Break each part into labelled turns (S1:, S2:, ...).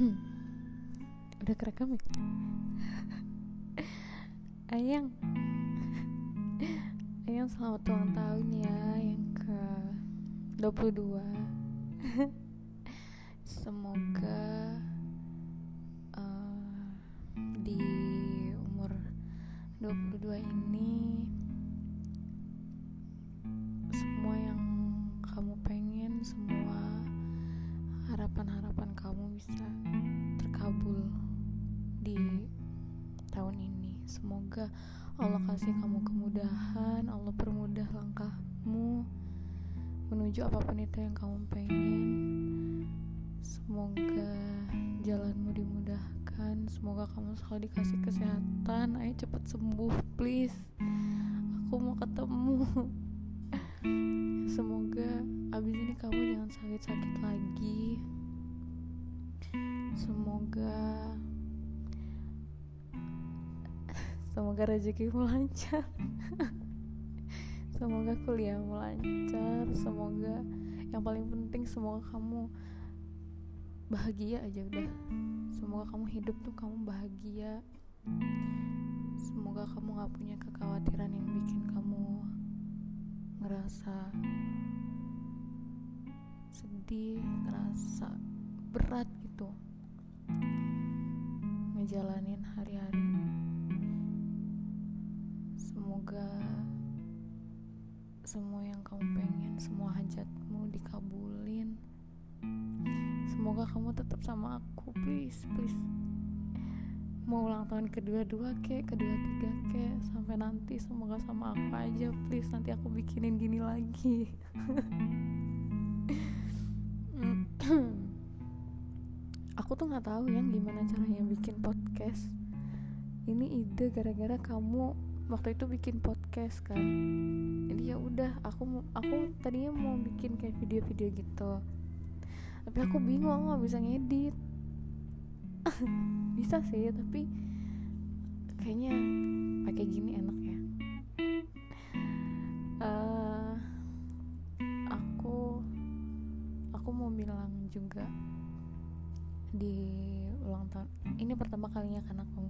S1: udah kerekam ya? Ayang. Ayang selamat ulang tahun ya yang ke 22 semoga uh, di umur 22 ini harapan-harapan kamu bisa terkabul di tahun ini. Semoga Allah kasih kamu kemudahan Allah permudah langkahmu menuju apa pun itu yang kamu pengen. Semoga jalanmu dimudahkan semoga kamu selalu dikasih kesehatan. Ayo cepat sembuh please. Aku mau ketemu. Semoga abis ini kamu jangan sakit-sakit lagi semoga semoga rezekimu lancar. Semoga kuliahmu lancar. Semoga yang paling penting semoga kamu bahagia aja udah. Semoga kamu hidup tuh kamu bahagia. Semoga kamu gak punya kekhawatiran yang bikin kamu ngerasa sedih ngerasa berat ngejalanin hari-hari. Semoga semua yang kamu pengen semua hajatmu dikabulin. Semoga kamu tetap sama aku please please. Mau ulang tahun kedua-dua ke kedua-tiga ke sampai nanti semoga sama aku aja please. Nanti aku bikinin gini lagi aku tuh nggak tahu yang gimana caranya bikin podcast. Ini ide gara-gara kamu waktu itu bikin podcast kan. Jadi ya udah aku aku tadinya mau bikin kayak video-video gitu. Tapi aku bingung aku nggak bisa ngedit. Bisa sih tapi kayaknya pakai gini enak ya. Uh, aku aku mau bilang juga di ulang tahun. Ini pertama kalinya kan aku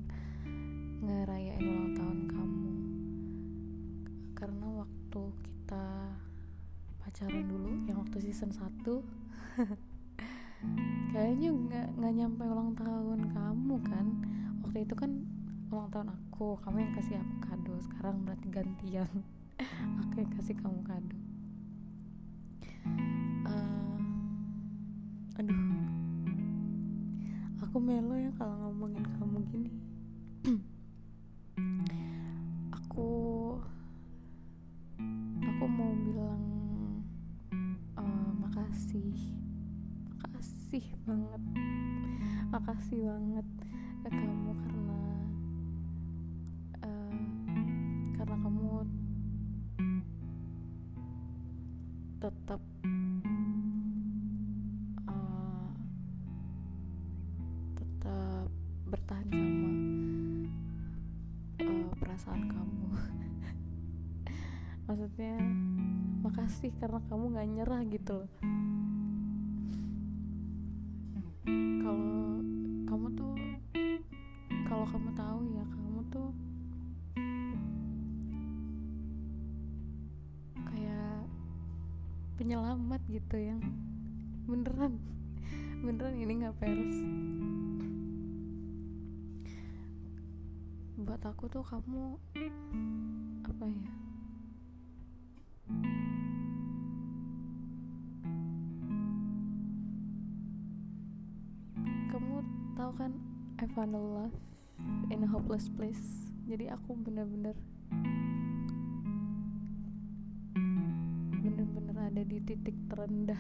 S1: ngerayain ulang tahun kamu. Karena waktu kita pacaran dulu yang waktu season 1 kayaknya nggak nggak nyampe ulang tahun kamu kan. Waktu itu kan ulang tahun aku kamu yang kasih aku kado. Sekarang berarti gantian. Aku yang kasih kamu kado. Uh, aduh aku melo ya kalau ngomongin kamu gini. Aku aku mau bilang uh, makasih. Makasih banget. Makasih banget ke kamu karena penyelamat gitu yang beneran. Beneran ini nggak peres buat aku tuh kamu apa ya? Kamu tahu kan I found a love in a hopeless place. Jadi aku bener-bener ada di titik terendah.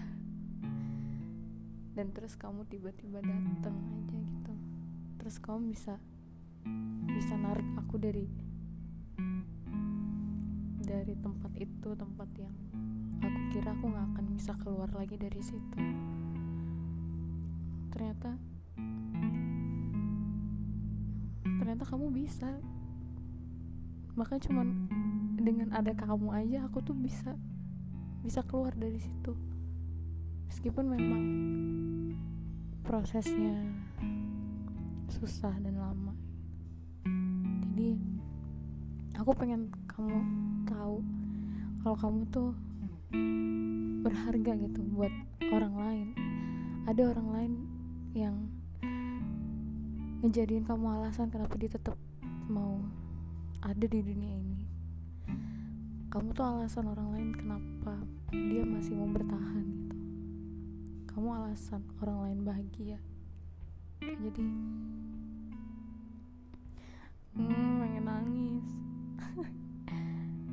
S1: Dan terus kamu tiba-tiba datang aja gitu. Terus kamu bisa bisa narik aku dari dari tempat itu tempat yang aku kira aku nggak akan bisa keluar lagi dari situ. Ternyata ternyata kamu bisa. Makanya cuman dengan ada kamu aja aku tuh bisa bisa keluar dari situ. Meskipun memang prosesnya susah dan lama. Jadi aku pengen kamu tahu kalau kamu tuh berharga gitu buat orang lain. Ada orang lain yang ngejadiin kamu alasan kenapa dia tetap mau ada di dunia ini kamu tuh alasan orang lain kenapa dia masih mau bertahan gitu. Kamu alasan orang lain bahagia. Jadi hmm, pengen nangis.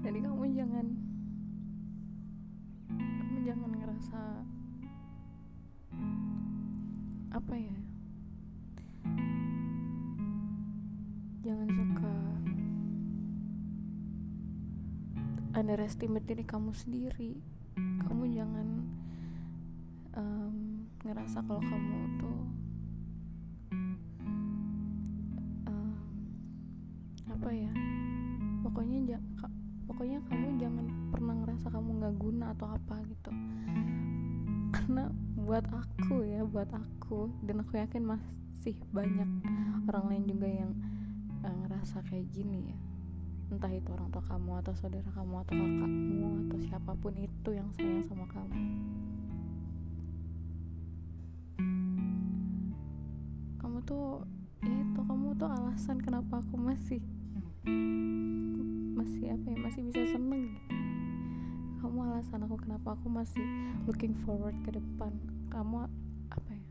S1: Jadi kamu jangan kamu jangan ngerasa apa ya? Jangan suka underestimate diri kamu sendiri. Kamu jangan um, ngerasa kalau kamu tuh um, apa ya pokoknya ja, pokoknya kamu jangan pernah ngerasa kamu nggak guna atau apa gitu. Karena buat aku ya buat aku dan aku yakin masih banyak orang lain juga yang uh, ngerasa kayak gini ya entah itu orang tua kamu atau saudara kamu atau kakakmu atau siapa pun itu yang sayang sama kamu. Kamu tuh itu kamu tuh alasan kenapa aku masih masih apa ya masih bisa seneng gitu. Kamu alasan aku kenapa aku masih looking forward ke depan. Kamu apa ya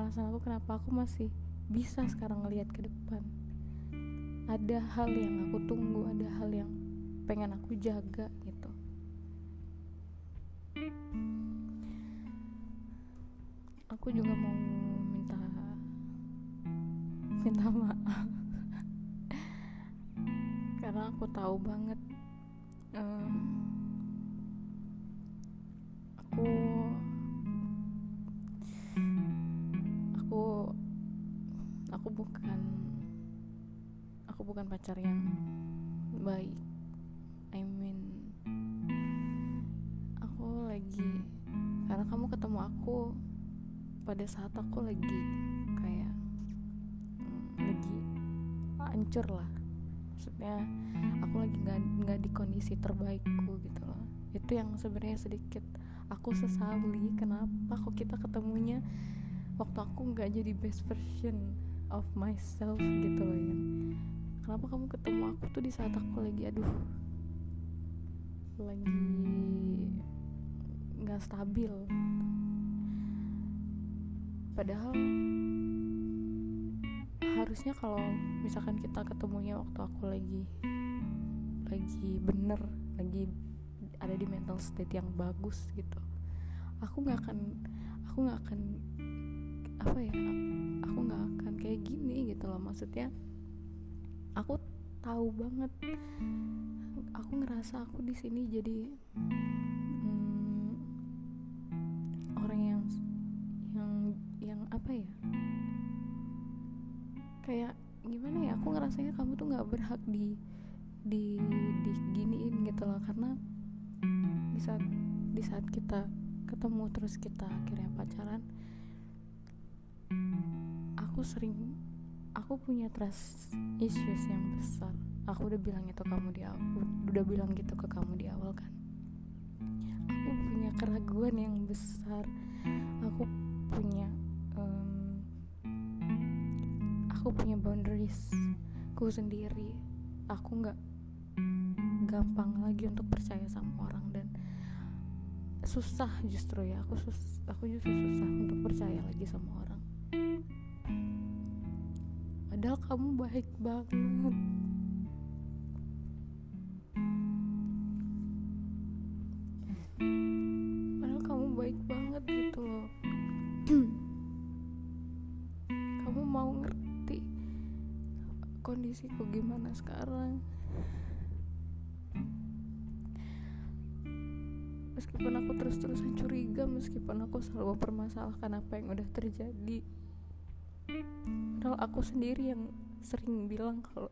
S1: alasan aku kenapa aku masih bisa sekarang ngelihat ke depan ada hal yang aku tunggu ada hal yang pengen aku jaga gitu. Aku juga mau minta minta maaf. Karena aku tahu banget um, bukan pacar yang baik. I mean aku lagi karena kamu ketemu aku pada saat aku lagi kayak mm, lagi hancur lah. Maksudnya aku lagi nggak nggak di kondisi terbaikku gitu loh. Itu yang sebenarnya sedikit aku sesali kenapa kok kita ketemunya waktu aku nggak jadi best version of myself gitu loh ya kenapa kamu ketemu aku tuh di saat aku lagi aduh lagi nggak stabil? Padahal harusnya kalau misalkan kita ketemunya waktu aku lagi lagi bener lagi ada di mental state yang bagus gitu aku nggak akan aku nggak akan apa ya aku nggak akan kayak gini gitu loh. Maksudnya aku tahu banget. Aku ngerasa aku di sini jadi hmm, orang yang yang yang apa ya? Kayak gimana ya? Aku ngerasanya kamu tuh nggak berhak di di diginiin gitu loh. Karena di saat di saat kita ketemu terus kita akhirnya pacaran aku sering aku punya trust issues yang besar. Aku udah bilang itu kamu di awal udah bilang gitu ke kamu di awal kan? Aku punya keraguan yang besar. Aku punya um, aku punya boundaries ku sendiri. Aku nggak gampang lagi untuk percaya sama orang dan susah justru ya. Aku sus aku justru susah untuk percaya lagi sama orang padahal kamu baik banget. Padahal kamu baik banget gitu loh. Kamu mau ngerti kondisiku gimana sekarang. Meskipun aku terus-terusan curiga meskipun aku selalu mempermasalahkan apa yang udah terjadi aku sendiri yang sering bilang kalau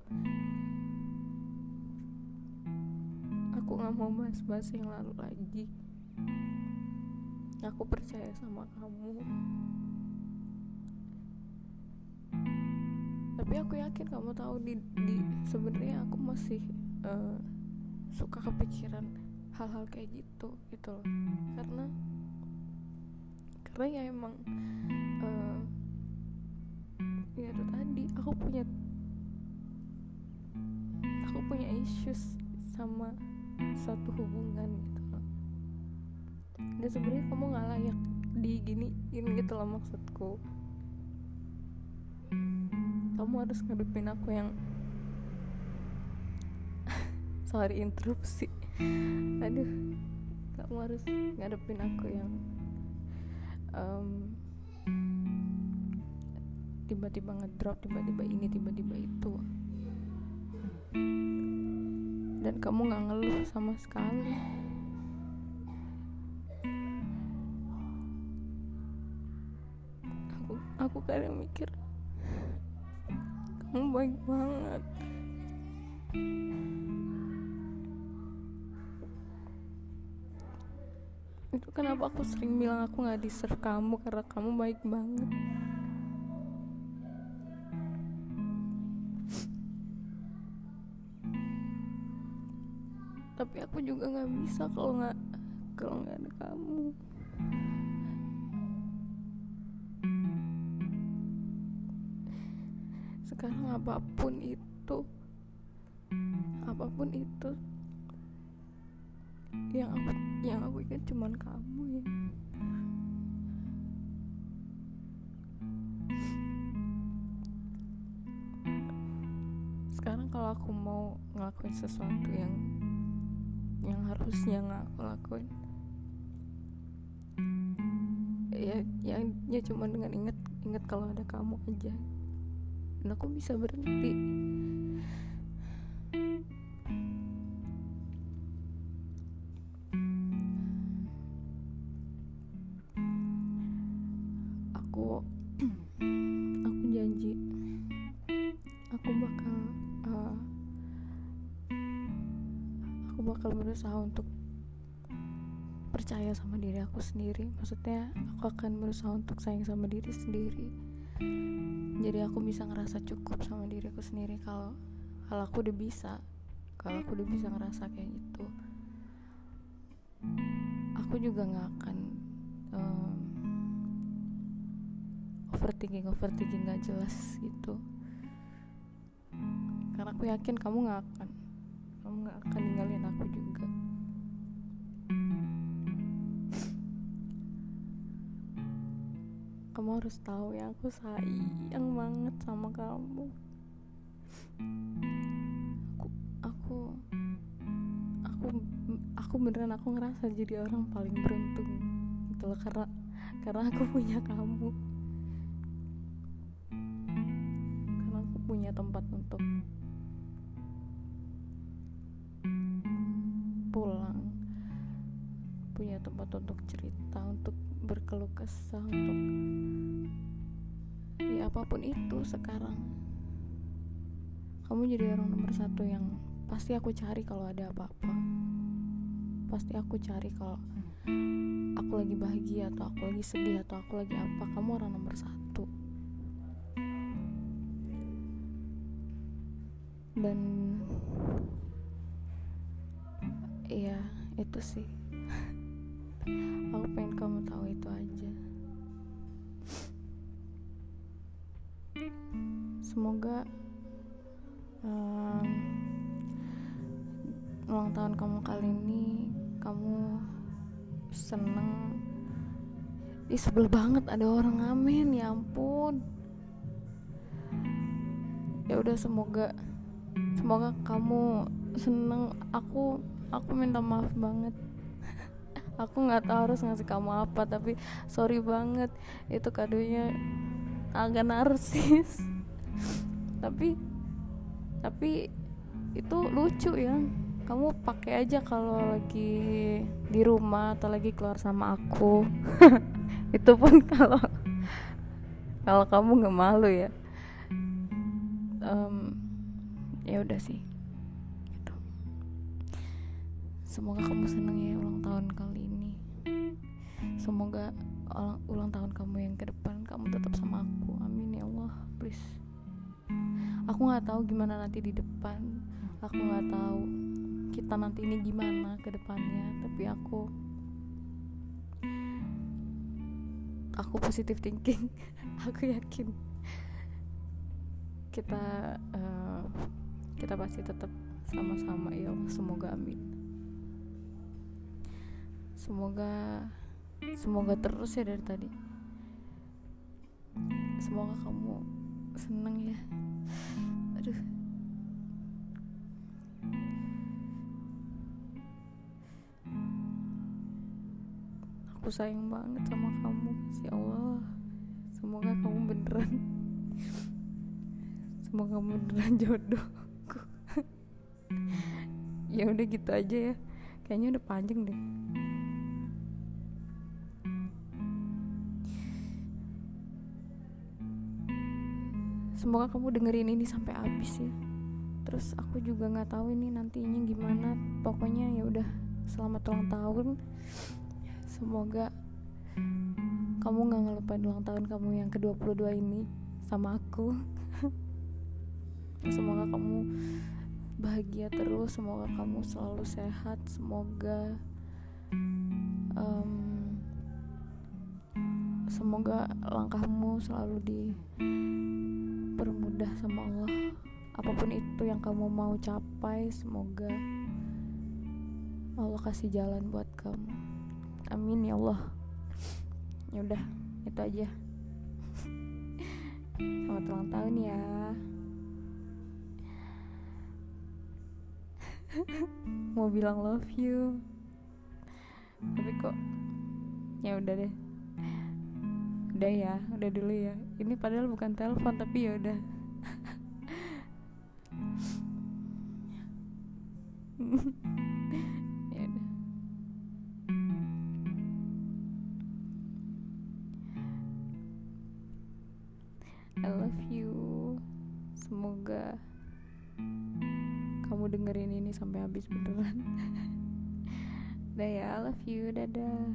S1: aku nggak mau bahas-bahas yang lalu lagi. Aku percaya sama kamu. Tapi aku yakin kamu tahu di, di sebenarnya aku masih uh, suka kepikiran hal-hal kayak gitu gitu loh. Karena karena ya emang uh, ya itu tadi aku punya aku punya issues sama satu hubungan gitu dan sebenarnya kamu nggak layak diginiin gitu loh maksudku. Kamu harus ngadepin aku yang sorry interupsi. Aduh kamu harus ngadepin aku yang um, tiba-tiba ngedrop tiba-tiba ini tiba-tiba itu. Dan kamu nggak ngeluh sama sekali. Aku aku kadang mikir kamu baik banget. Itu kenapa aku sering bilang aku nggak deserve kamu karena kamu baik banget tapi aku juga nggak bisa kalau nggak kalau nggak ada kamu. Sekarang apa pun itu apa pun itu yang aku yang aku ingat cuman kamu ya. Sekarang kalau aku mau ngelakuin sesuatu yang yang harusnya nggak aku lakuin. Ya yang ya cuma dengan inget inget kalau ada kamu aja. Dan aku bisa berhenti sendiri. Maksudnya aku akan berusaha untuk sayang sama diri sendiri. Jadi aku bisa ngerasa cukup sama diriku sendiri kalau kalau aku udah bisa. Kalau aku udah bisa ngerasa kayak gitu. Aku juga nggak akan um, overthinking overthinking nggak jelas gitu. Karena aku yakin kamu nggak akan kamu nggak akan ninggalin aku juga kamu harus tahu ya aku sayang banget sama kamu. Aku aku aku aku beneran aku ngerasa jadi orang paling beruntung gitu loh karena karena aku punya kamu. Karena aku punya tempat untuk pulang punya tempat untuk cerita untuk berkeluh kesah untuk apa pun itu sekarang. Kamu jadi orang nomor satu yang pasti aku cari kalau ada apa-apa. Pasti aku cari kalau aku lagi bahagia atau aku lagi sedih atau aku lagi apa. Kamu orang nomor satu. Dan iya itu sih. Aku pengen kamu tahu itu aja semoga um, ulang tahun kamu kali ini kamu seneng. Ih sebel banget ada orang ngamen ya ampun. Ya udah semoga semoga kamu seneng. Aku aku minta maaf banget. Aku nggak tahu harus ngasih kamu apa tapi sorry banget. Itu kadonya agak narsis. Tapi tapi itu lucu ya. Kamu pakai aja kalau lagi di rumah atau lagi keluar sama aku. Itu pun kalau kalau kamu nggak malu ya. Um, ya udah sih. Gitu. semoga kamu seneng ya ulang tahun kali ini. Semoga ulang, ulang tahun kamu yang ke depan kamu tetap sama aku please. Aku nggak tahu gimana nanti di depan. Aku nggak tahu kita nanti ini gimana ke depannya. Tapi aku aku positive thinking. Aku yakin kita uh, kita pasti tetap sama-sama. Ya semoga amin. Semoga semoga terus ya dari tadi. Semoga kamu seneng ya. Aduh. Aku sayang banget sama kamu ya Allah. Semoga kamu beneran. Semoga kamu beneran jodohku ya udah gitu aja ya. Kayaknya udah panjang deh semoga kamu dengerin ini sampai habis ya. Terus aku juga nggak tahu ini nantinya gimana. Pokoknya ya udah selamat ulang tahun. Semoga kamu nggak ngelupain ulang tahun kamu yang ke-22 ini sama aku. Semoga kamu bahagia terus semoga kamu selalu sehat semoga um, semoga langkahmu selalu di dipermudah sama Allah. Apa pun itu yang kamu mau capai semoga Allah kasih jalan buat kamu. Amin ya Allah. Ya udah itu aja. Selamat ulang tahun ya. Mau bilang love you. Tapi kok ya udah deh. Udah ya udah dulu ya. Ini padahal bukan telepon tapi udah ya udah I love you. Semoga kamu dengerin ini sampai habis beneran. Udah ya I love you. Dadah